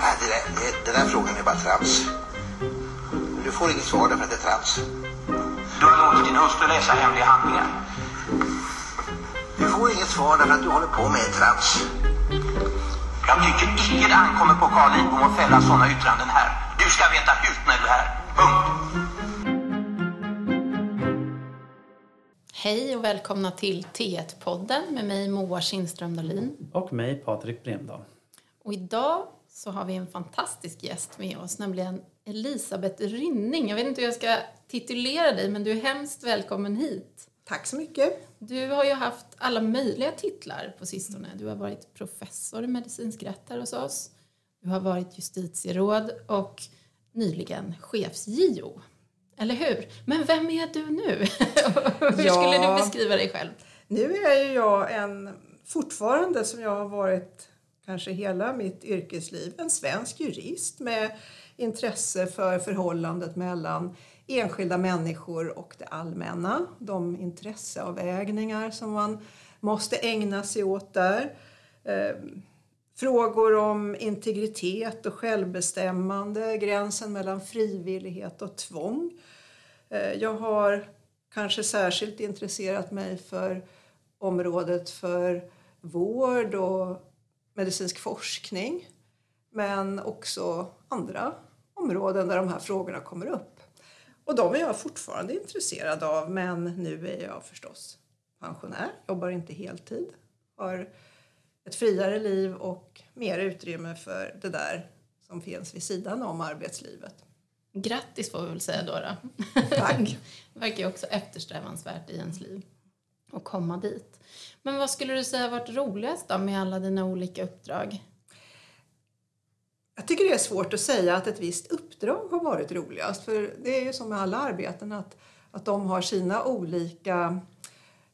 Nej, det där, det, den där frågan är bara trams. Du får inget svar därför att det är trams. Du har låtit din hustru läsa hemliga handlingar. Du får inget svar därför att du håller på med trams. Jag tycker icke det ankommer på Carl Lidbom att fälla sådana yttranden här. Du ska veta hut när du är här. Punkt. Hej och välkomna till T1-podden med mig Moa Kindström Dahlin. Och mig, Patrik Bremdahl. Och idag så har vi en fantastisk gäst med oss, nämligen Elisabeth Rynning. Jag vet inte hur jag ska titulera dig, men du är hemskt välkommen hit. Tack så mycket. Du har ju haft alla möjliga titlar på sistone. Du har varit professor i medicinsk rätt här hos oss. Du har varit justitieråd och nyligen chefs-JO. Eller hur? Men vem är du nu? hur Ja. skulle du beskriva dig själv? Nu är ju jag en, fortfarande som jag har varit kanske hela mitt yrkesliv, en svensk jurist med intresse för förhållandet mellan enskilda människor och det allmänna. De intresseavvägningar som man måste ägna sig åt där. Eh, frågor om integritet och självbestämmande, gränsen mellan frivillighet och tvång. Eh, jag har kanske särskilt intresserat mig för området för vård och medicinsk forskning. Men också andra områden där de här frågorna kommer upp. Och de är jag fortfarande intresserad av men nu är jag förstås pensionär, jobbar inte heltid. Har ett friare liv och mer utrymme för det där som finns vid sidan om arbetslivet. Grattis får vi väl säga då. då. Tack. Det verkar ju också eftersträvansvärt i ens liv och komma dit. Men vad skulle du säga har varit roligast då med alla dina olika uppdrag? Jag tycker det är svårt att säga att ett visst uppdrag har varit roligast. För det är ju som med alla arbeten att, att de har sina olika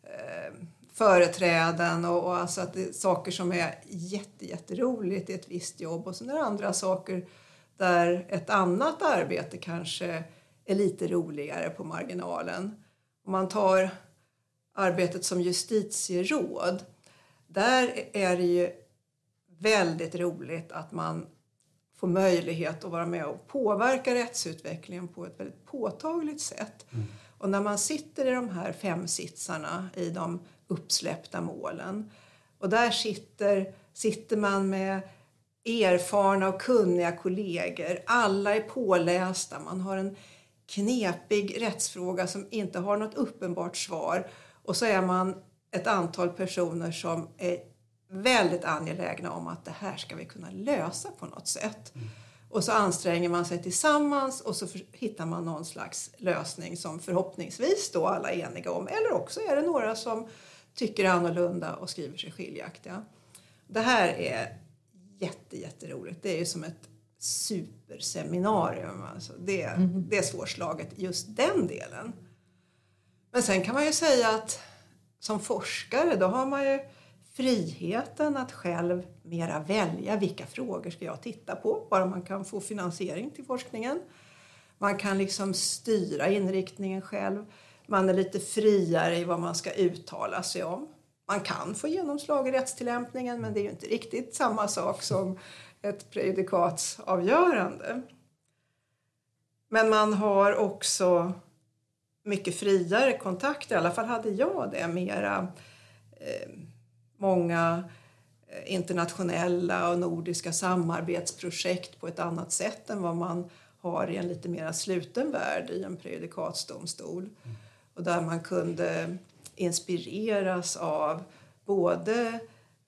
eh, företräden och, och alltså att det är saker som är jätte, jätteroligt i ett visst jobb och sen är det andra saker där ett annat arbete kanske är lite roligare på marginalen. Om man tar arbetet som justitieråd, där är det ju väldigt roligt att man får möjlighet att vara med och påverka rättsutvecklingen på ett väldigt påtagligt sätt. Och när man sitter i de här fem sitsarna i de uppsläppta målen och där sitter, sitter man med erfarna och kunniga kollegor. Alla är pålästa. Man har en knepig rättsfråga som inte har något uppenbart svar. Och så är man ett antal personer som är väldigt angelägna om att det här ska vi kunna lösa på något sätt. Och så anstränger man sig tillsammans och så hittar man någon slags lösning som förhoppningsvis då alla är eniga om. Eller också är det några som tycker annorlunda och skriver sig skiljaktiga. Det här är jätte, jätteroligt. Det är ju som ett superseminarium. Alltså det, det är svårslaget, just den delen. Men sen kan man ju säga att som forskare då har man ju friheten att själv mera välja vilka frågor ska jag titta på, bara man kan få finansiering till forskningen. Man kan liksom styra inriktningen själv. Man är lite friare i vad man ska uttala sig om. Man kan få genomslag i rättstillämpningen men det är ju inte riktigt samma sak som ett prejudikatsavgörande. Men man har också mycket friare kontakter, i alla fall hade jag det, mera eh, många eh, internationella och nordiska samarbetsprojekt på ett annat sätt än vad man har i en lite mer sluten värld i en prejudikatsdomstol. Och där man kunde inspireras av både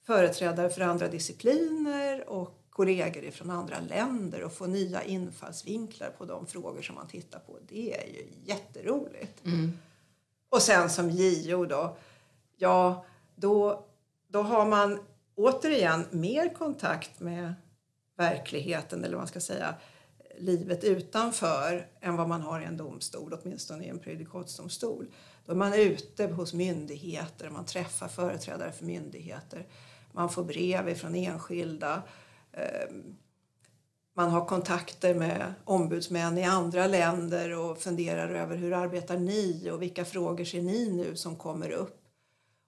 företrädare för andra discipliner och kollegor från andra länder och få nya infallsvinklar på de frågor som man tittar på. Det är ju jätteroligt. Och sen som JO då, ja då, då har man återigen mer kontakt med verkligheten eller vad man ska säga livet utanför än vad man har i en domstol, åtminstone i en prejudikatsdomstol. Då är man ute hos myndigheter, man träffar företrädare för myndigheter, man får brev från enskilda, Eh, man har kontakter med ombudsmän i andra länder och funderar över hur arbetar ni och vilka frågor ser ni nu som kommer upp.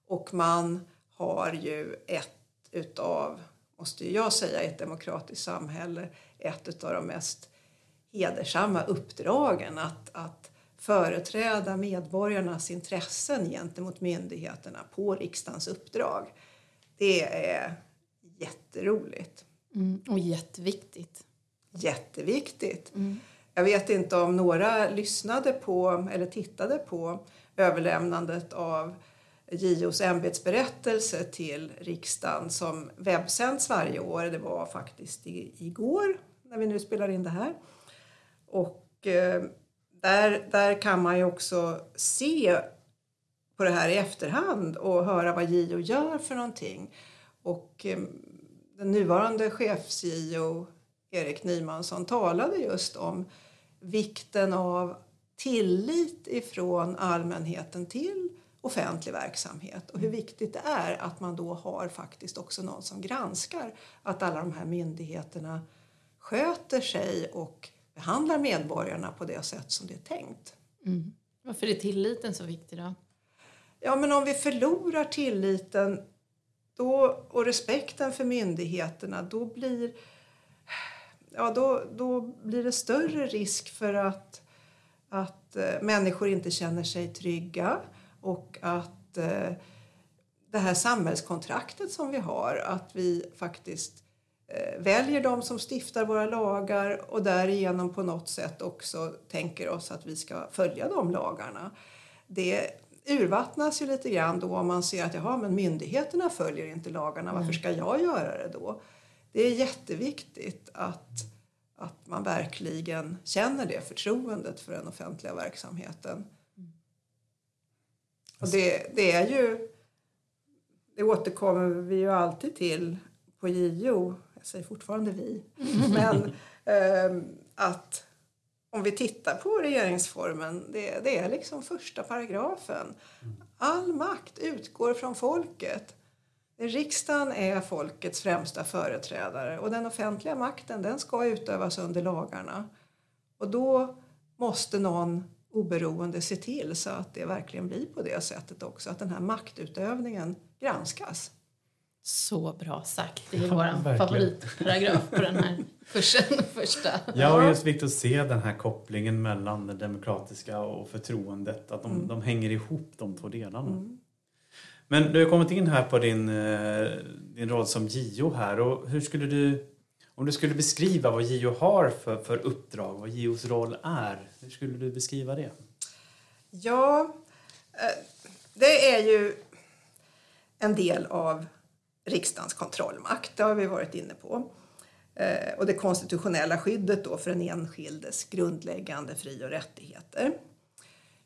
Och man har ju ett utav måste jag säga, i ett demokratiskt samhälle ett av de mest hedersamma uppdragen att, att företräda medborgarnas intressen gentemot myndigheterna på riksdagens uppdrag. Det är jätteroligt. Mm, och jätteviktigt. Jätteviktigt. Mm. Jag vet inte om några lyssnade på eller tittade på överlämnandet av JOs ämbetsberättelse till riksdagen som webbsänds varje år. Det var faktiskt igår när vi nu spelar in det här. Och eh, där, där kan man ju också se på det här i efterhand och höra vad JO gör för någonting. Och eh, den nuvarande chefs-JO Erik Nymansson talade just om vikten av tillit ifrån allmänheten till offentlig verksamhet och hur viktigt det är att man då har faktiskt också någon som granskar att alla de här myndigheterna sköter sig och behandlar medborgarna på det sätt som det är tänkt. Mm. Varför är tilliten så viktig då? Ja, men om vi förlorar tilliten då, och respekten för myndigheterna då blir, ja, då, då blir det större risk för att, att eh, människor inte känner sig trygga och att eh, det här samhällskontraktet som vi har, att vi faktiskt eh, väljer de som stiftar våra lagar och därigenom på något sätt också tänker oss att vi ska följa de lagarna. Det urvattnas ju lite grann då om man ser att jaha, men myndigheterna följer inte lagarna, varför ska jag göra det då? Det är jätteviktigt att, att man verkligen känner det förtroendet för den offentliga verksamheten. Och det, det är ju, det återkommer vi ju alltid till på JO, jag säger fortfarande vi, men eh, att om vi tittar på regeringsformen, det, det, är liksom första paragrafen. All makt utgår från folket. Riksdagen är folkets främsta företrädare och den offentliga makten den ska utövas under lagarna. Och då måste någon oberoende se till så att det verkligen blir på det sättet också, att den här maktutövningen granskas. Så bra sagt. Det är vår favoritparagraf på den här kursen. Första. Ja, och just viktigt att se den här kopplingen mellan det demokratiska och förtroendet. Att de, mm. de hänger ihop, de två delarna. Mm. Men du har kommit in här på din, eh, din roll som JO här. Och hur skulle du, om du skulle beskriva vad JO har för, för uppdrag, vad JOs roll är, hur skulle du beskriva det? Ja, eh, det är ju en del av riksdagens kontrollmakt. Det har vi varit inne på. Eh, och det konstitutionella skyddet då för den enskildes grundläggande fri och rättigheter.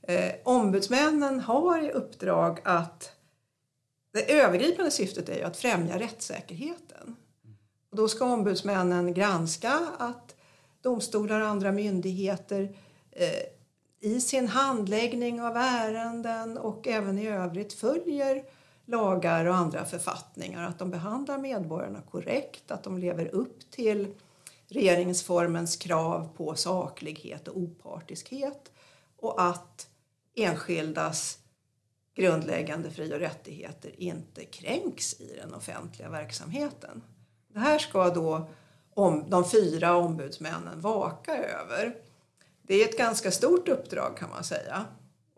Eh, ombudsmännen har i uppdrag att... Det övergripande syftet är ju att främja rättssäkerheten. Och då ska ombudsmännen granska att domstolar och andra myndigheter eh, i sin handläggning av ärenden och även i övrigt följer lagar och andra författningar, att de behandlar medborgarna korrekt, att de lever upp till regeringsformens krav på saklighet och opartiskhet och att enskildas grundläggande fri och rättigheter inte kränks i den offentliga verksamheten. Det här ska då om, de fyra ombudsmännen vaka över. Det är ett ganska stort uppdrag kan man säga.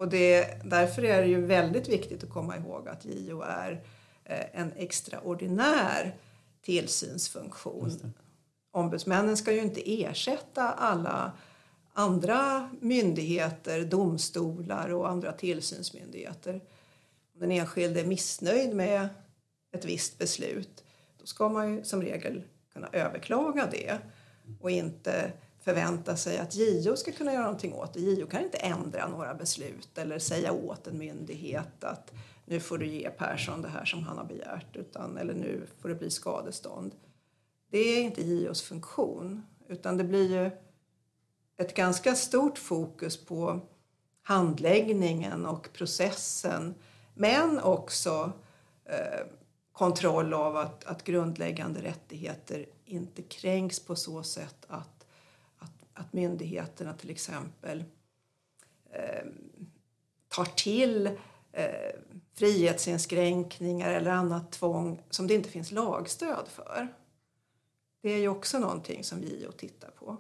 Och det, därför är det ju väldigt viktigt att komma ihåg att JO är eh, en extraordinär tillsynsfunktion. Ombudsmännen ska ju inte ersätta alla andra myndigheter, domstolar och andra tillsynsmyndigheter. Om den enskilde är missnöjd med ett visst beslut då ska man ju som regel kunna överklaga det och inte förvänta sig att JO ska kunna göra någonting åt det. JO kan inte ändra några beslut eller säga åt en myndighet att nu får du ge Persson det här som han har begärt utan, eller nu får det bli skadestånd. Det är inte JOs funktion utan det blir ju ett ganska stort fokus på handläggningen och processen men också eh, kontroll av att, att grundläggande rättigheter inte kränks på så sätt att att myndigheterna till exempel eh, tar till eh, frihetsinskränkningar eller annat tvång som det inte finns lagstöd för. det är ju också någonting som JO tittar på.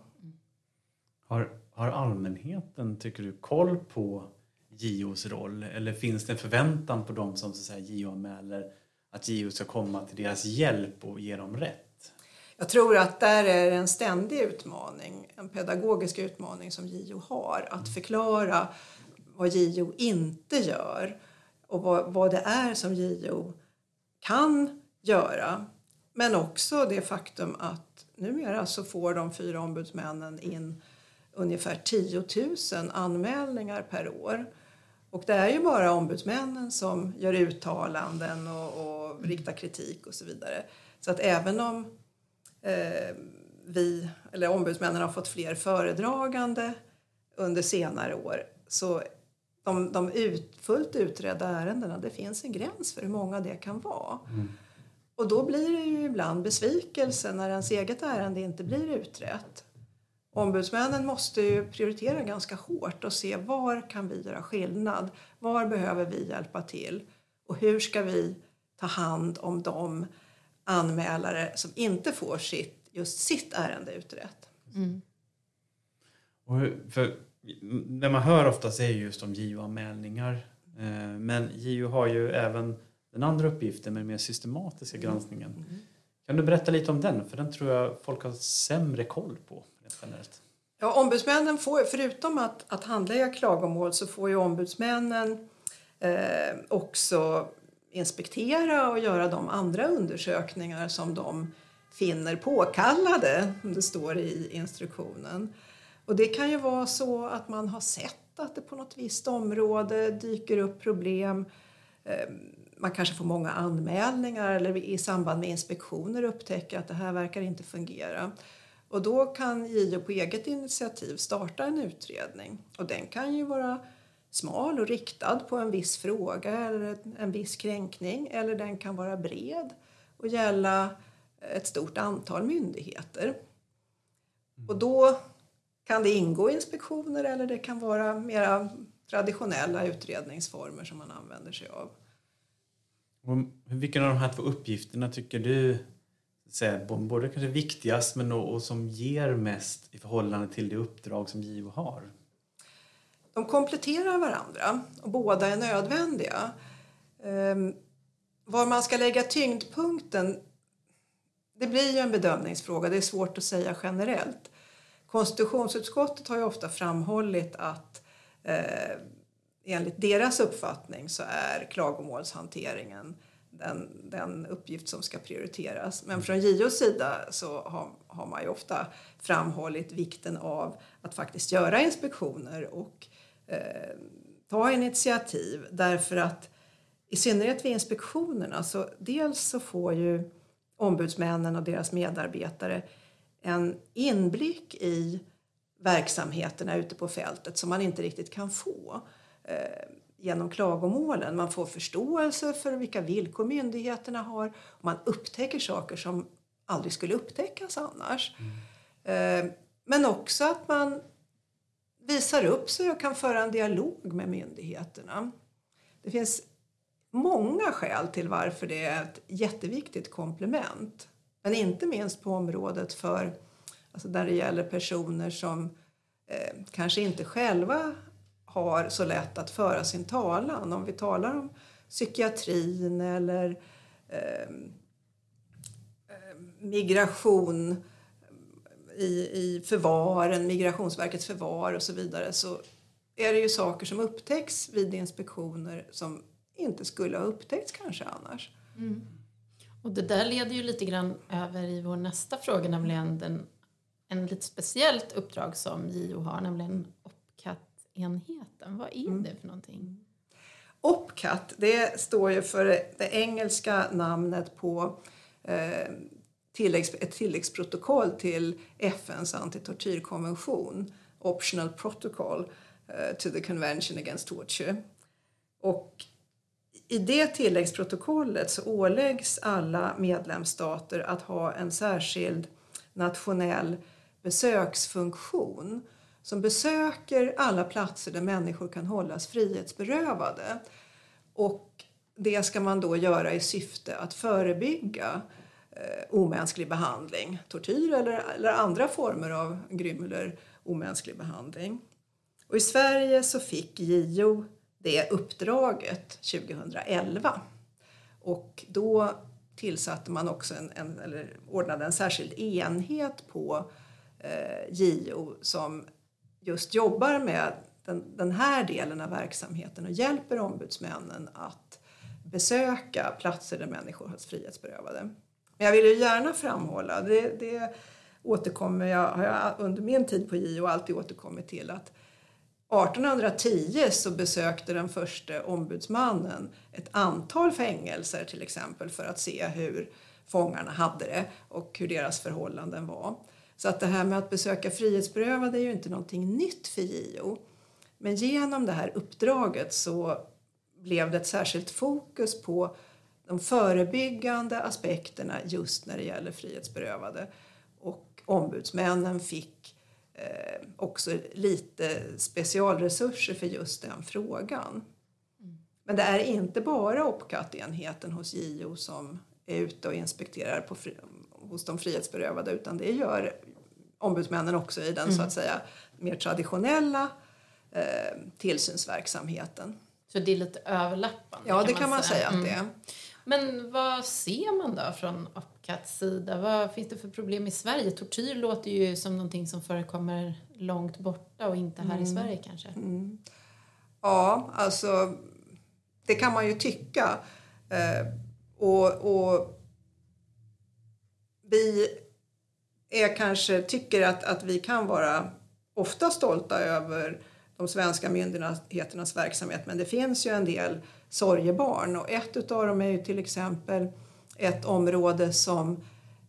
Har, har allmänheten, tycker du, koll på JOs roll? Eller finns det en förväntan på dem som JO-anmäler att JO ska komma till deras hjälp och ge dem rätt? Jag tror att där är en ständig utmaning, en pedagogisk utmaning som JO har. Att förklara vad JO inte gör och vad, vad det är som JO kan göra. Men också det faktum att numera så får de fyra ombudsmännen in ungefär 10 000 anmälningar per år. Och det är ju bara ombudsmännen som gör uttalanden och, och riktar kritik och så vidare. Så att även om vi, eller ombudsmännen har fått fler föredragande under senare år så de, de ut, fullt utredda ärendena, det finns en gräns för hur många det kan vara. Mm. Och då blir det ju ibland besvikelse när ens eget ärende inte blir utrett. Ombudsmännen måste ju prioritera ganska hårt och se var kan vi göra skillnad? Var behöver vi hjälpa till? Och hur ska vi ta hand om de anmälare som inte får sitt, just sitt ärende utrett? Mm. Och för, det man hör oftast är just om JO-anmälningar. Eh, men JO har ju även den andra uppgiften med den mer systematiska mm. granskningen. Mm. Kan du berätta lite om den? För den tror jag folk har sämre koll på generellt. Ja, ombudsmännen får, förutom att, att handlägga klagomål så får ju ombudsmännen eh, också inspektera och göra de andra undersökningar som de finner påkallade, som det står i instruktionen. Och det kan ju vara så att man har sett att det på något visst område dyker upp problem. Ehm, man kanske får många anmälningar eller i samband med inspektioner upptäcker att det här verkar inte fungera. Och då kan JO på eget initiativ starta en utredning. Och den kan ju vara smal och riktad på en viss fråga eller en viss kränkning. Eller den kan vara bred och gälla ett stort antal myndigheter. Och då kan det ingå inspektioner eller det kan vara mera traditionella utredningsformer som man använder sig av. vilken av de här två uppgifterna tycker du säga, både kanske viktigast men och, som ger mest i förhållande till det uppdrag som JO har? De kompletterar varandra och båda är nödvändiga. Ehm, var man ska lägga tyngdpunkten det blir ju en bedömningsfråga, det är svårt att säga generellt. Konstitutionsutskottet har ju ofta framhållit att eh, enligt deras uppfattning så är klagomålshanteringen den, den uppgift som ska prioriteras. Men från JOs sida så har, har man ju ofta framhållit vikten av att faktiskt göra inspektioner och eh, ta initiativ därför att i synnerhet vid inspektionerna så dels så får ju ombudsmännen och deras medarbetare en inblick i verksamheterna ute på fältet som man inte riktigt kan få. Eh, genom klagomålen. Man får förståelse för vilka villkor myndigheterna har man upptäcker saker som aldrig skulle upptäckas annars. Mm. Men också att man visar upp sig och kan föra en dialog med myndigheterna. Det finns många skäl till varför det är ett jätteviktigt komplement. Men inte minst på området för, alltså där det gäller personer som eh, kanske inte själva har så lätt att föra sin talan. Om vi talar om psykiatrin eller eh, migration i, i förvaren, Migrationsverkets förvar och så vidare så är det ju saker som upptäcks vid inspektioner som inte skulle ha upptäckts kanske annars. Mm. Och det där leder ju lite grann över i vår nästa fråga, nämligen den, en lite speciellt uppdrag som JO har, nämligen enheten. Vad är mm. det för någonting? OPCAT, det står ju för det engelska namnet på eh, tilläggs, ett tilläggsprotokoll till FNs antitortyrkonvention, Optional Protocol eh, to the Convention Against Torture. Och i det tilläggsprotokollet så åläggs alla medlemsstater att ha en särskild nationell besöksfunktion som besöker alla platser där människor kan hållas frihetsberövade. Och det ska man då göra i syfte att förebygga eh, omänsklig behandling, tortyr eller, eller andra former av grym eller omänsklig behandling. Och I Sverige så fick JO det uppdraget 2011. Och då tillsatte man också en, en eller ordnade en särskild enhet på eh, JO som just jobbar med den, den här delen av verksamheten och hjälper ombudsmännen att besöka platser där människor hålls frihetsberövade. Men jag vill ju gärna framhålla, det, det återkommer jag, har jag under min tid på JO alltid återkommit till att 1810 så besökte den första ombudsmannen ett antal fängelser till exempel för att se hur fångarna hade det och hur deras förhållanden var. Så att det här med att besöka frihetsberövade är ju inte någonting nytt för JO. Men genom det här uppdraget så blev det ett särskilt fokus på de förebyggande aspekterna just när det gäller frihetsberövade. Och ombudsmännen fick eh, också lite specialresurser för just den frågan. Men det är inte bara OPCAT-enheten hos JO som är ute och inspekterar på hos de frihetsberövade utan det gör ombudsmännen också i den mm. så att säga mer traditionella eh, tillsynsverksamheten. Så det är lite överlappande? Ja, det kan man säga, man säga att det är. Mm. Men vad ser man då från OPCATs sida? Vad finns det för problem i Sverige? Tortyr låter ju som någonting som förekommer långt borta och inte här mm. i Sverige kanske. Mm. Ja, alltså det kan man ju tycka. Eh, och, och vi är kanske, tycker att, att vi kan vara ofta stolta över de svenska myndigheternas verksamhet men det finns ju en del sorgebarn och ett av dem är ju till exempel ett område som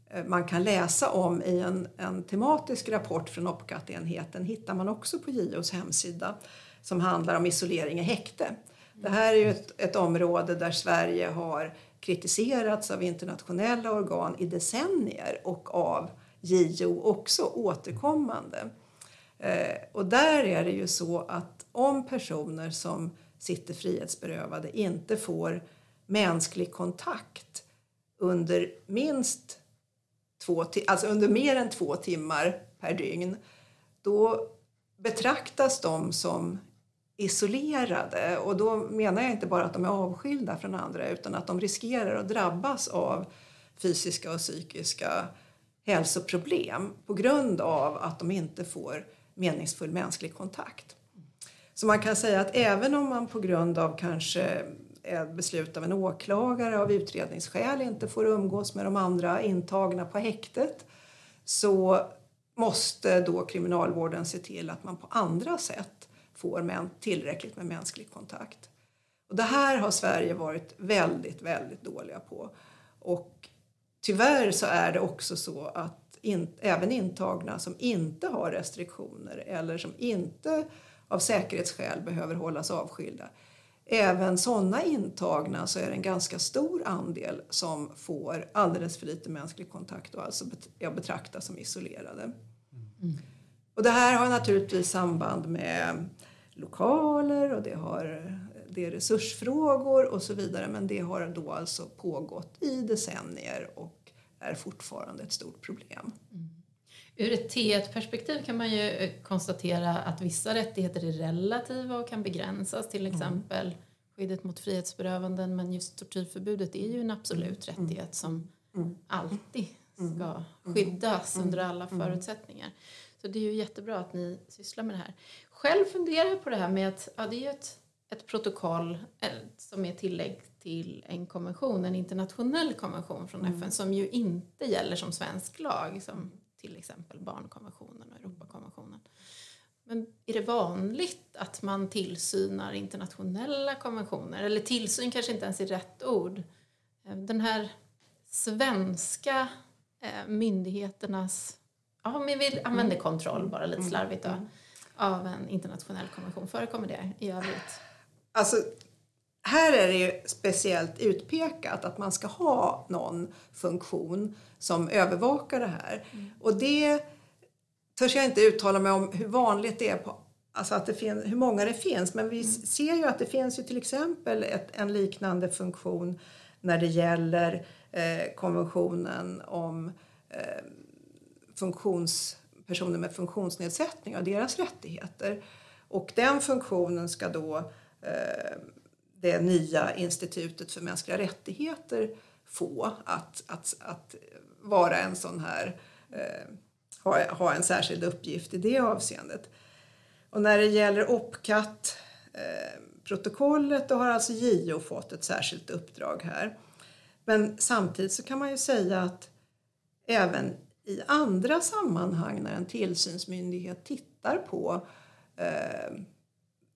eh, man kan läsa om i en, en tematisk rapport från OPCAT-enheten hittar man också på JOs hemsida som handlar om isolering i häkte. Det här är ju ett, ett område där Sverige har kritiserats av internationella organ i decennier och av JO också återkommande. Eh, och där är det ju så att om personer som sitter frihetsberövade inte får mänsklig kontakt under minst två, alltså under mer än två timmar per dygn då betraktas de som isolerade. Och då menar jag inte bara att de är avskilda från andra utan att de riskerar att drabbas av fysiska och psykiska hälsoproblem på grund av att de inte får meningsfull mänsklig kontakt. Så man kan säga att även om man på grund av kanske ett beslut av en åklagare av utredningsskäl inte får umgås med de andra intagna på häktet så måste då kriminalvården se till att man på andra sätt får tillräckligt med mänsklig kontakt. Och det här har Sverige varit väldigt, väldigt dåliga på. Och tyvärr så är det också så att in, även intagna som inte har restriktioner eller som inte av säkerhetsskäl behöver hållas avskilda. Även sådana intagna så är det en ganska stor andel som får alldeles för lite mänsklig kontakt och alltså är att betrakta som isolerade. Mm. Och det här har naturligtvis samband med lokaler och det har det är resursfrågor och så vidare men det har då alltså pågått i decennier och är fortfarande ett stort problem. Mm. Ur ett T1-perspektiv kan man ju eh, konstatera att vissa rättigheter är relativa och kan begränsas, till mm. exempel mm. skyddet mot frihetsberövanden, men just tortyrförbudet är ju en absolut mm. rättighet som mm. alltid mm. ska skyddas under alla förutsättningar. Så det är ju jättebra att ni sysslar med det här. Själv funderar jag på det här med att ja, det är ett, ett protokoll eh, som är tillägg till en konvention, en internationell konvention från mm. FN som ju inte gäller som svensk lag som till exempel barnkonventionen och Europakonventionen. Men är det vanligt att man tillsynar internationella konventioner? Eller tillsyn kanske inte ens är rätt ord. Eh, den här svenska eh, myndigheternas, ja men vi använder kontroll bara lite mm. slarvigt då, mm. av en internationell konvention. Förekommer det i övrigt? Alltså här är det ju speciellt utpekat att man ska ha någon funktion som övervakar det här. Mm. Och det törs jag inte uttala mig om hur vanligt det är på Alltså att det finns, hur många det finns, men vi mm. ser ju att det finns ju till exempel ett, en liknande funktion när det gäller eh, konventionen om eh, funktions, personer med funktionsnedsättning och deras rättigheter. Och den funktionen ska då Eh, det nya institutet för mänskliga rättigheter få att, att, att vara en sån här, eh, ha, ha en särskild uppgift i det avseendet. Och när det gäller OPCAT eh, protokollet då har alltså JO fått ett särskilt uppdrag här. Men samtidigt så kan man ju säga att även i andra sammanhang när en tillsynsmyndighet tittar på eh,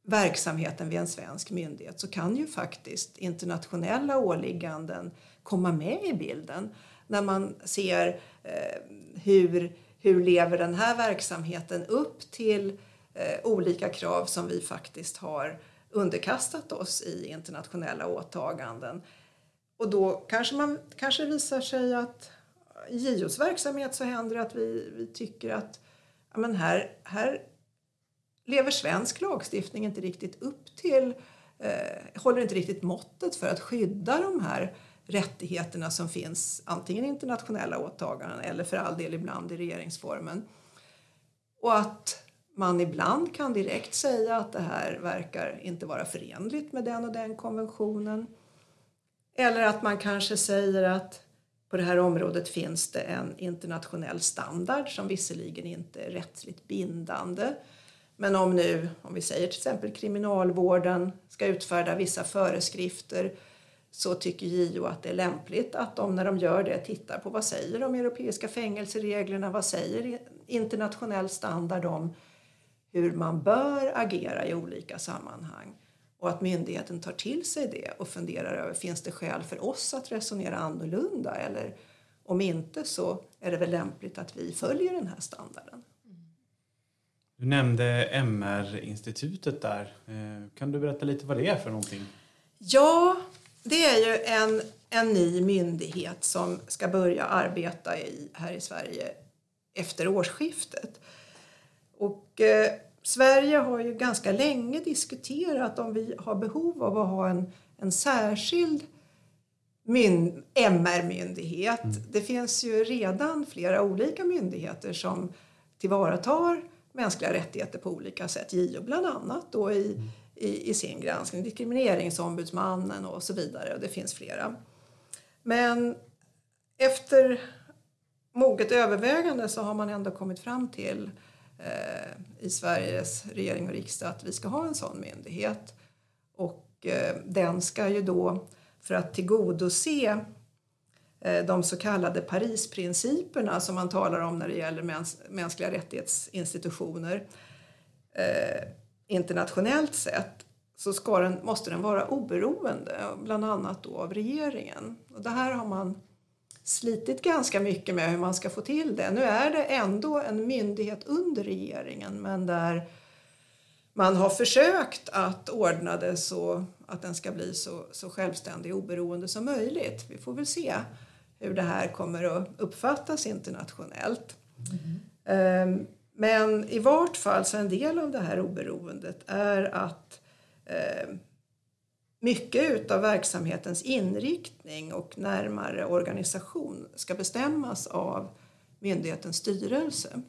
verksamheten vid en svensk myndighet så kan ju faktiskt internationella åligganden komma med i bilden när man ser eh, hur, hur lever den här verksamheten upp till eh, olika krav som vi faktiskt har underkastat oss i internationella åtaganden. Och då kanske, man, kanske visar sig att i JOs verksamhet så händer det att vi, vi tycker att ja, men här, här lever svensk lagstiftning inte riktigt upp till, eh, håller inte riktigt måttet för att skydda de här rättigheterna som finns antingen i internationella åtaganden eller för all del ibland i regeringsformen. Och att man ibland kan direkt säga att det här verkar inte vara förenligt med den och den konventionen. Eller att man kanske säger att på det här området finns det en internationell standard som visserligen inte är rättsligt bindande. Men om nu, om vi säger till exempel kriminalvården ska utfärda vissa föreskrifter så tycker JO att det är lämpligt att de när de gör det tittar på vad säger de europeiska fängelsereglerna, vad säger internationell standard om hur man bör agera i olika sammanhang och att myndigheten tar till sig det och funderar över finns det skäl för oss att resonera annorlunda eller om inte så är det väl lämpligt att vi följer den här standarden. Du nämnde MR-institutet där. Eh, kan du berätta lite vad det är för någonting? Ja, det är ju en, en ny myndighet som ska börja arbeta i, här i Sverige efter årsskiftet. Och eh, Sverige har ju ganska länge diskuterat om vi har behov av att ha en, en särskild MR-myndighet. Mm. Det finns ju redan flera olika myndigheter som tillvaratar mänskliga rättigheter på olika sätt. JO bland annat då i, mm. i, i, sin granskning, Diskrimineringsombudsmannen och så vidare. Och det finns flera. Men efter moget övervägande så har man ändå kommit fram till eh, i Sveriges regering och riksdag att vi ska ha en sån myndighet. Och eh, den ska ju då för att tillgodose Eh, de så kallade Parisprinciperna som man talar om när det gäller mäns mänskliga rättighetsinstitutioner eh, internationellt sett så ska den, måste den vara oberoende, bland annat då av regeringen. Och det här har man slitit ganska mycket med hur man ska få till det. Nu är det ändå en myndighet under regeringen men där man har försökt att ordna det så att den ska bli så, så självständig och oberoende som möjligt. Vi får väl se hur det här kommer att uppfattas internationellt. Mm. Men i vart fall så en del av det här oberoendet är att ehm, mycket av verksamhetens inriktning och närmare organisation ska bestämmas av myndighetens styrelse.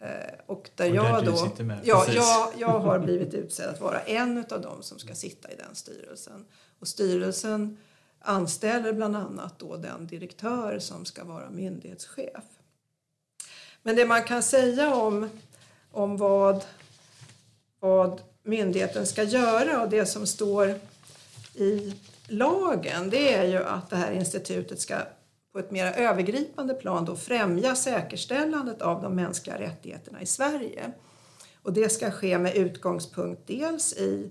Eh, och där, och jag då, ja, jag, jag har blivit utsedd att vara en av dem som ska sitta i den styrelsen. Och styrelsen anställer bland annat då den direktör som ska vara myndighetschef. Men det man kan säga om, om vad, vad myndigheten ska göra och det som står i lagen det är ju att det här institutet ska på ett mer övergripande plan då främja säkerställandet av de mänskliga rättigheterna i Sverige. Och det ska ske med utgångspunkt dels i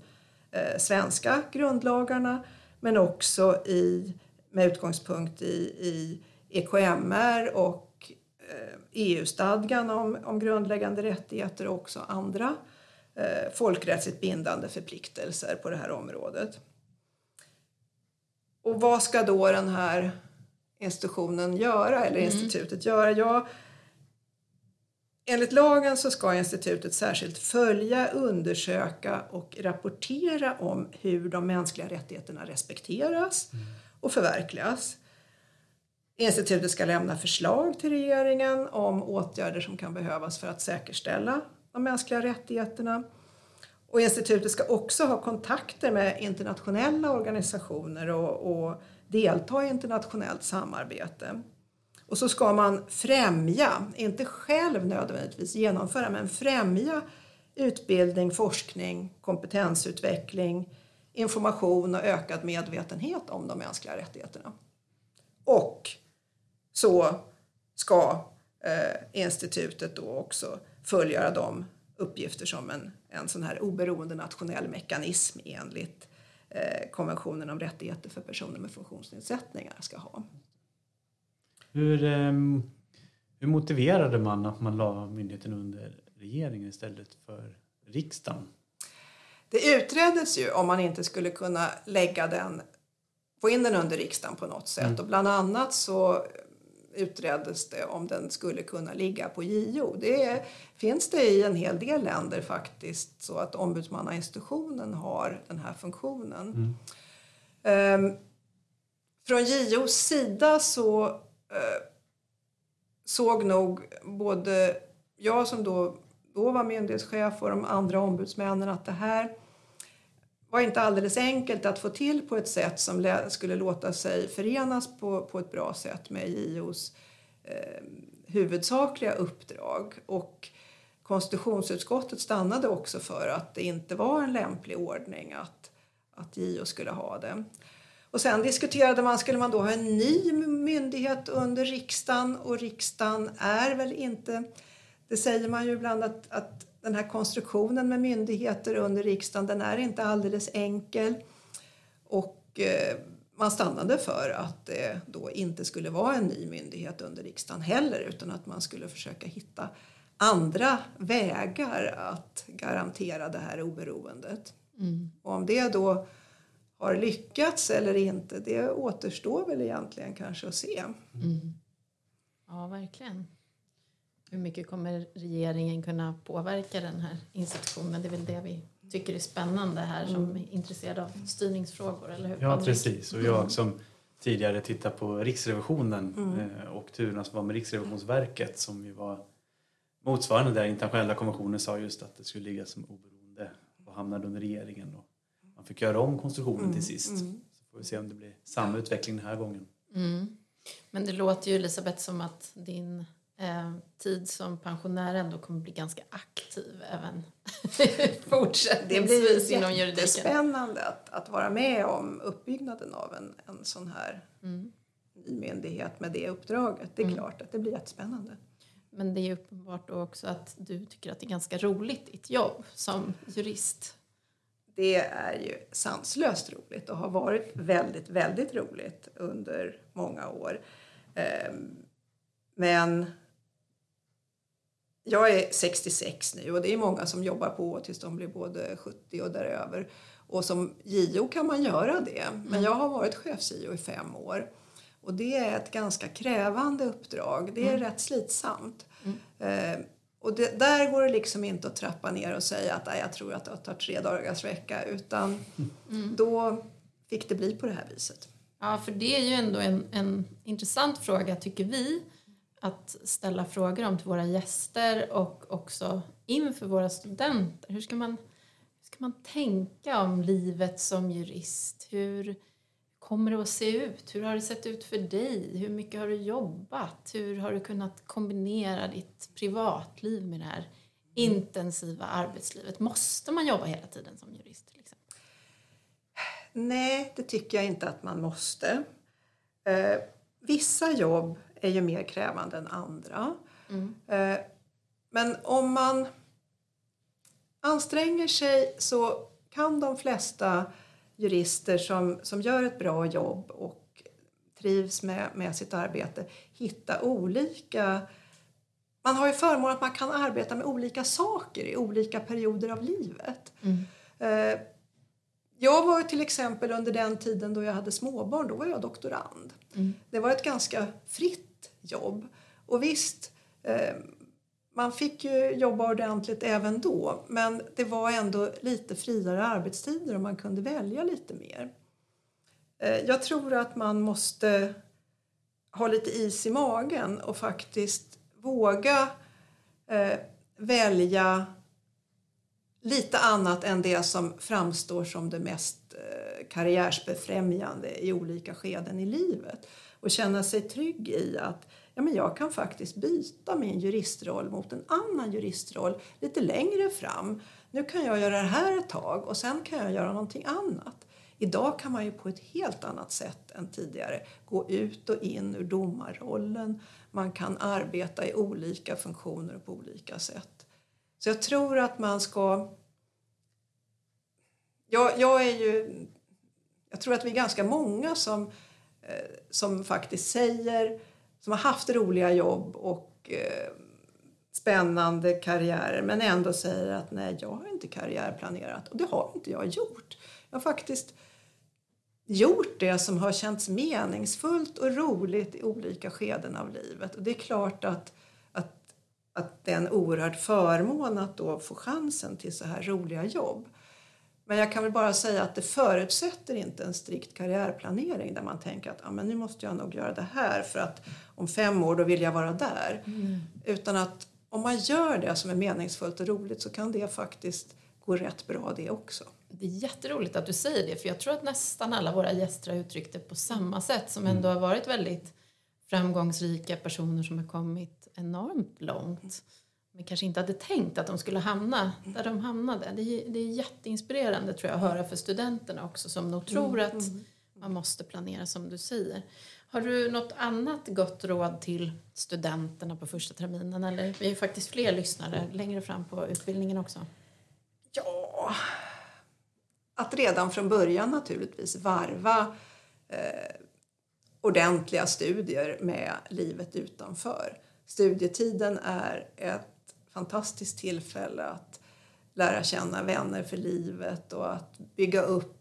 eh, svenska grundlagarna men också i, med utgångspunkt i, i EKMR och eh, EU-stadgan om, om grundläggande rättigheter och också andra eh, folkrättsligt bindande förpliktelser på det här området. Och vad ska då den här institutionen göra, eller mm. institutet göra? Ja, enligt lagen så ska institutet särskilt följa, undersöka och rapportera om hur de mänskliga rättigheterna respekteras och förverkligas. Institutet ska lämna förslag till regeringen om åtgärder som kan behövas för att säkerställa de mänskliga rättigheterna. Och institutet ska också ha kontakter med internationella organisationer och, och delta i internationellt samarbete. Och så ska man främja, inte själv nödvändigtvis genomföra, men främja utbildning, forskning, kompetensutveckling, information och ökad medvetenhet om de mänskliga rättigheterna. Och så ska eh, institutet då också fullgöra de uppgifter som en, en sån här oberoende nationell mekanism enligt eh, konventionen om rättigheter för personer med funktionsnedsättningar ska ha. Hur, um, hur motiverade man att man la myndigheten under regeringen istället för riksdagen? Det utreddes ju om man inte skulle kunna lägga den, få in den under riksdagen på något sätt. Mm. Och bland annat så utreddes det om den skulle kunna ligga på JO. Det finns det i en hel del länder faktiskt så att ombudsmannainstitutionen har den här funktionen. Mm. Um, från JOs sida så eh, såg nog både jag som då, då var myndighetschef och de andra ombudsmännen att det här var inte alldeles enkelt att få till på ett sätt som skulle låta sig förenas på, på ett bra sätt med JOs eh, huvudsakliga uppdrag. Och konstitutionsutskottet stannade också för att det inte var en lämplig ordning att, att JO skulle ha det. Och sen diskuterade man, skulle man då ha en ny myndighet under riksdagen? Och riksdagen är väl inte, det säger man ju ibland att, att den här konstruktionen med myndigheter under riksdagen den är inte alldeles enkel. Och eh, man stannade för att det då inte skulle vara en ny myndighet under riksdagen heller utan att man skulle försöka hitta andra vägar att garantera det här oberoendet. Mm. Och om det då har lyckats eller inte det återstår väl egentligen kanske att se. Mm. Ja, verkligen. Hur mycket kommer regeringen kunna påverka den här institutionen? Det är väl det vi tycker är spännande här som mm. är intresserade av styrningsfrågor, eller hur? Ja, precis. Och jag som tidigare tittat på Riksrevisionen mm. Eh, och turerna som var med Riksrevisionsverket som ju var motsvarande där internationella konventioner sa just att det skulle ligga som oberoende och hamnade under regeringen. Och fick göra om konstruktionen mm. till sist. Mm. Så får vi se om det blir samma utveckling den här gången. Mm. Men det låter ju Elisabeth som att din eh, tid som pensionär ändå kommer bli ganska aktiv även fortsättningsvis inom juridiken. Det blir spännande att, att vara med om uppbyggnaden av en, en sån här mm. ny myndighet med det uppdraget. Det är mm. klart att det blir jättespännande. Men det är uppenbart också att du tycker att det är ganska roligt ditt jobb som jurist. Det är ju sanslöst roligt och har varit väldigt, väldigt roligt under många år. Ehm, men jag är 66 nu och det är många som jobbar på tills de blir både 70 och däröver. Och som JO kan man göra det. Men mm. jag har varit chefs-JO i fem år. Och det är ett ganska krävande uppdrag. Det är mm. rätt slitsamt. Mm. Och det, där går det liksom inte att trappa ner och säga att jag tror att det tar tre dagars vecka. Utan mm. då fick det bli på det här viset. Ja, för det är ju ändå en, en intressant fråga tycker vi att ställa frågor om till våra gäster och också inför våra studenter. Hur ska man, hur ska man tänka om livet som jurist? Hur kommer det att se ut? Hur har det sett ut för dig? Hur mycket har du jobbat? Hur har du kunnat kombinera ditt privatliv med det här intensiva arbetslivet? Måste man jobba hela tiden som jurist? Till exempel? Nej, det tycker jag inte att man måste. Eh, vissa jobb är ju mer krävande än andra. Mm. Eh, men om man anstränger sig så kan de flesta jurister som, som gör ett bra jobb och trivs med, med sitt arbete hitta olika man har ju förmånen att man kan arbeta med olika saker i olika perioder av livet. Mm. Eh, jag var till exempel under den tiden då jag hade småbarn, då var jag doktorand. Mm. Det var ett ganska fritt jobb. Och visst, eh, man fick ju jobba ordentligt även då men det var ändå lite friare arbetstider och man kunde välja lite mer. Eh, jag tror att man måste ha lite is i magen och faktiskt våga eh, välja lite annat än det som framstår som det mest eh, karriärsbefrämjande i olika skeden i livet. Och känna sig trygg i att ja, men jag kan faktiskt byta min juristroll mot en annan juristroll lite längre fram. Nu kan jag göra det här ett tag och sen kan jag göra någonting annat. Idag kan man ju på ett helt annat sätt än tidigare gå ut och in ur domarrollen. Man kan arbeta i olika funktioner och på olika sätt. Så jag tror att man ska... Jag, jag är ju... Jag tror att vi är ganska många som, eh, som faktiskt säger, som har haft roliga jobb och eh, spännande karriärer men ändå säger att nej, jag har inte karriärplanerat. Och det har inte jag gjort. Jag har faktiskt gjort det som har känts meningsfullt och roligt i olika skeden av livet. Och det är klart att, att, att det är en oerhörd förmån att då få chansen till så här roliga jobb. Men jag kan väl bara säga att det förutsätter inte en strikt karriärplanering där man tänker att ah, men nu måste jag nog göra det här för att om fem år då vill jag vara där. Mm. Utan att om man gör det som är meningsfullt och roligt så kan det faktiskt gå rätt bra det också. Det är jätteroligt att du säger det för jag tror att nästan alla våra gäster har uttryckt det på samma sätt som ändå har varit väldigt framgångsrika personer som har kommit enormt långt men kanske inte hade tänkt att de skulle hamna där de hamnade. Det är, det är jätteinspirerande tror jag att höra för studenterna också som nog tror att man måste planera som du säger. Har du något annat gott råd till studenterna på första terminen? Eller vi är ju faktiskt fler lyssnare längre fram på utbildningen också. Ja, att redan från början naturligtvis varva eh, ordentliga studier med livet utanför. Studietiden är ett fantastiskt tillfälle att lära känna vänner för livet och att bygga upp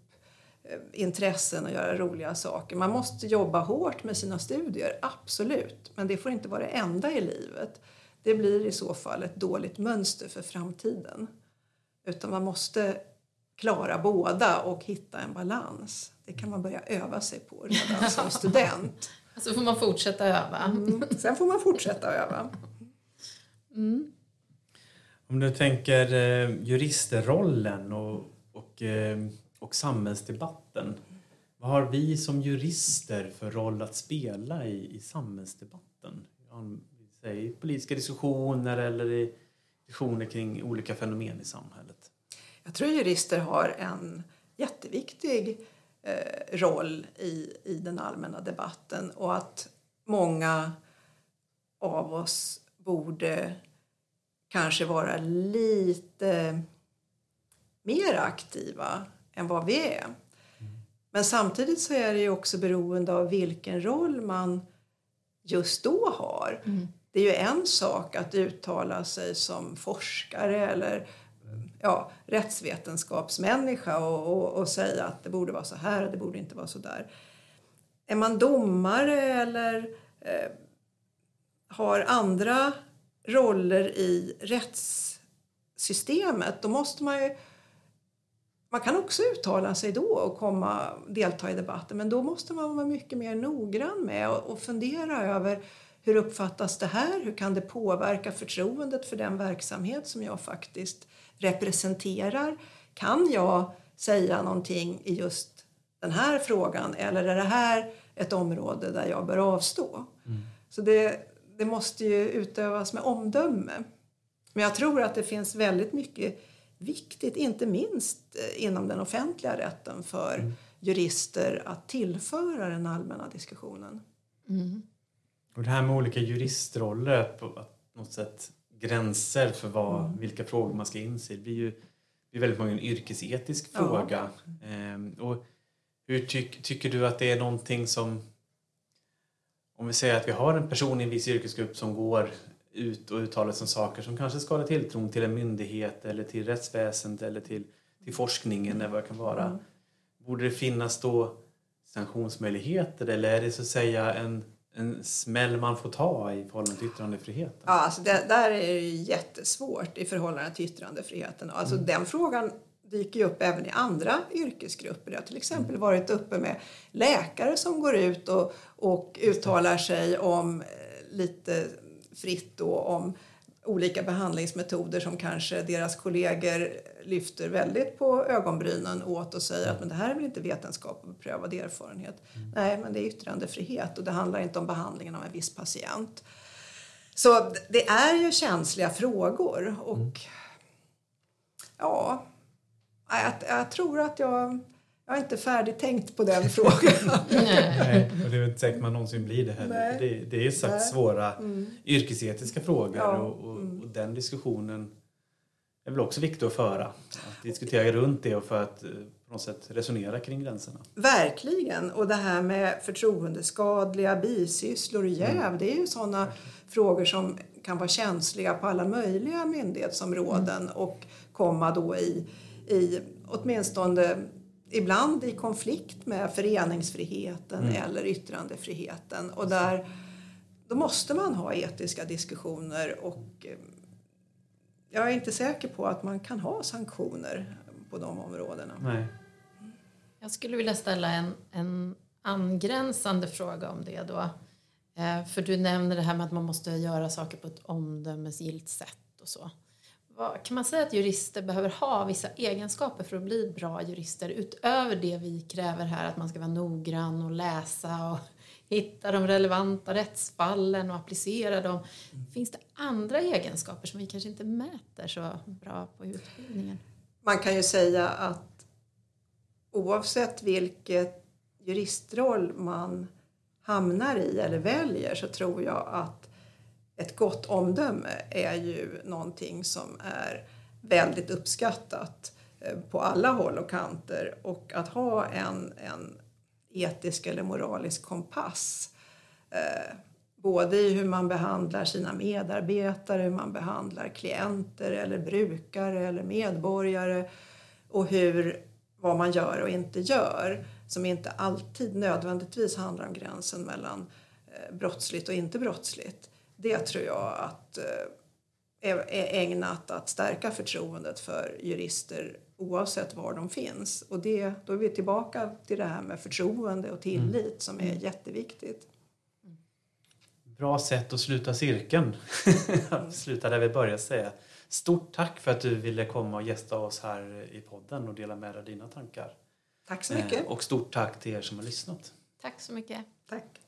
eh, intressen och göra roliga saker. Man måste jobba hårt med sina studier, absolut. Men det får inte vara det enda i livet. Det blir i så fall ett dåligt mönster för framtiden. Utan man måste klara båda och hitta en balans. Det kan man börja öva sig på redan som student. Så får man fortsätta öva. Mm. Sen får man fortsätta öva. Mm. Om du tänker eh, juristrollen och, och, eh, och samhällsdebatten. Vad har vi som jurister för roll att spela i, i samhällsdebatten? I politiska diskussioner eller i diskussioner kring olika fenomen i samhället? Jag tror jurister har en jätteviktig eh, roll i, i den allmänna debatten och att många av oss borde kanske vara lite mer aktiva än vad vi är. Men samtidigt så är det ju också beroende av vilken roll man just då har. Mm. Det är ju en sak att uttala sig som forskare eller ja, rättsvetenskapsmänniska och, och, och, säga att det borde vara så här och det borde inte vara så där. Är man domare eller eh, har andra roller i rättssystemet då måste man ju man kan också uttala sig då och komma, delta i debatten men då måste man vara mycket mer noggrann med och, och fundera över hur uppfattas det här? Hur kan det påverka förtroendet för den verksamhet som jag faktiskt representerar? Kan jag säga någonting i just den här frågan eller är det här ett område där jag bör avstå? Mm. Så det, det måste ju utövas med omdöme. Men jag tror att det finns väldigt mycket viktigt, inte minst eh, inom den offentliga rätten för mm. jurister att tillföra den allmänna diskussionen. Mm. Och det här med olika juristroller, på något sätt gränser för vad, mm. vilka frågor man ska inse, det blir ju det är väldigt många en yrkesetisk fråga. Ja. Ehm, och hur tyck, tycker du att det är någonting som... Om vi säger att vi har en person i en viss yrkesgrupp som går ut och uttalar sig om saker som kanske skadar tilltron till en myndighet eller till rättsväsendet eller till, till forskningen eller vad det kan vara. Mm. Borde det finnas då sanktionsmöjligheter eller är det så att säga en en smäll man får ta i förhållande till yttrandefriheten? Ja, alltså det där är ju jättesvårt i förhållande till yttrandefriheten. Alltså mm. Den frågan dyker ju upp även i andra yrkesgrupper. Det har till exempel varit uppe med läkare som går ut och, och uttalar sig om eh, lite fritt då om olika behandlingsmetoder som kanske deras kollegor lyfter väldigt på ögonbrynen åt och säger att men det här är väl inte vetenskap och beprövad erfarenhet. Mm. Nej, men det är yttrandefrihet och det handlar inte om behandlingen av en viss patient. Så det är ju känsliga frågor och mm. ja, jag, jag tror att jag jag har inte färdigtänkt på den frågan. Nej, och det är inte säkert man någonsin blir det heller. Det, det, är sagt svåra mm. yrkesetiska frågor ja. och, och, mm. och, den diskussionen är väl också viktig att föra. Att diskutera runt det och för att eh, på något sätt resonera kring gränserna. Verkligen! Och det här med förtroendeskadliga bisysslor och jäv, mm. det är ju sådana frågor som kan vara känsliga på alla möjliga myndighetsområden mm. och komma då i, i åtminstone ibland i konflikt med föreningsfriheten mm. eller yttrandefriheten. Och där, då måste man ha etiska diskussioner och eh, jag är inte säker på att man kan ha sanktioner på de områdena. Nej. Jag skulle vilja ställa en, en angränsande fråga om det då. Eh, för du nämner det här med att man måste göra saker på ett omdömesgillt sätt och så. Vad, kan man säga att jurister behöver ha vissa egenskaper för att bli bra jurister utöver det vi kräver här att man ska vara noggrann och läsa och hitta de relevanta rättsfallen och applicera dem. Mm. Finns det andra egenskaper som vi kanske inte mäter så bra på utbildningen? Man kan ju säga att oavsett vilket juristroll man hamnar i eller väljer så tror jag att ett gott omdöme är ju någonting som är väldigt uppskattat eh, på alla håll och kanter. Och att ha en, en etisk eller moralisk kompass eh, både i hur man behandlar sina medarbetare, hur man behandlar klienter eller brukare eller medborgare och hur, vad man gör och inte gör som inte alltid nödvändigtvis handlar om gränsen mellan eh, brottsligt och inte brottsligt det tror jag att eh, är ägnat att stärka förtroendet för jurister oavsett var de finns. Och det, då är vi tillbaka till det här med förtroende och tillit mm. som är mm. jätteviktigt. Bra sätt att sluta cirkeln. sluta där vi började säga. Stort tack för att du ville komma och gästa oss här i podden och dela med dig av dina tankar. Tack så mycket. Eh, och stort tack till er som har lyssnat. Tack så mycket. Tack.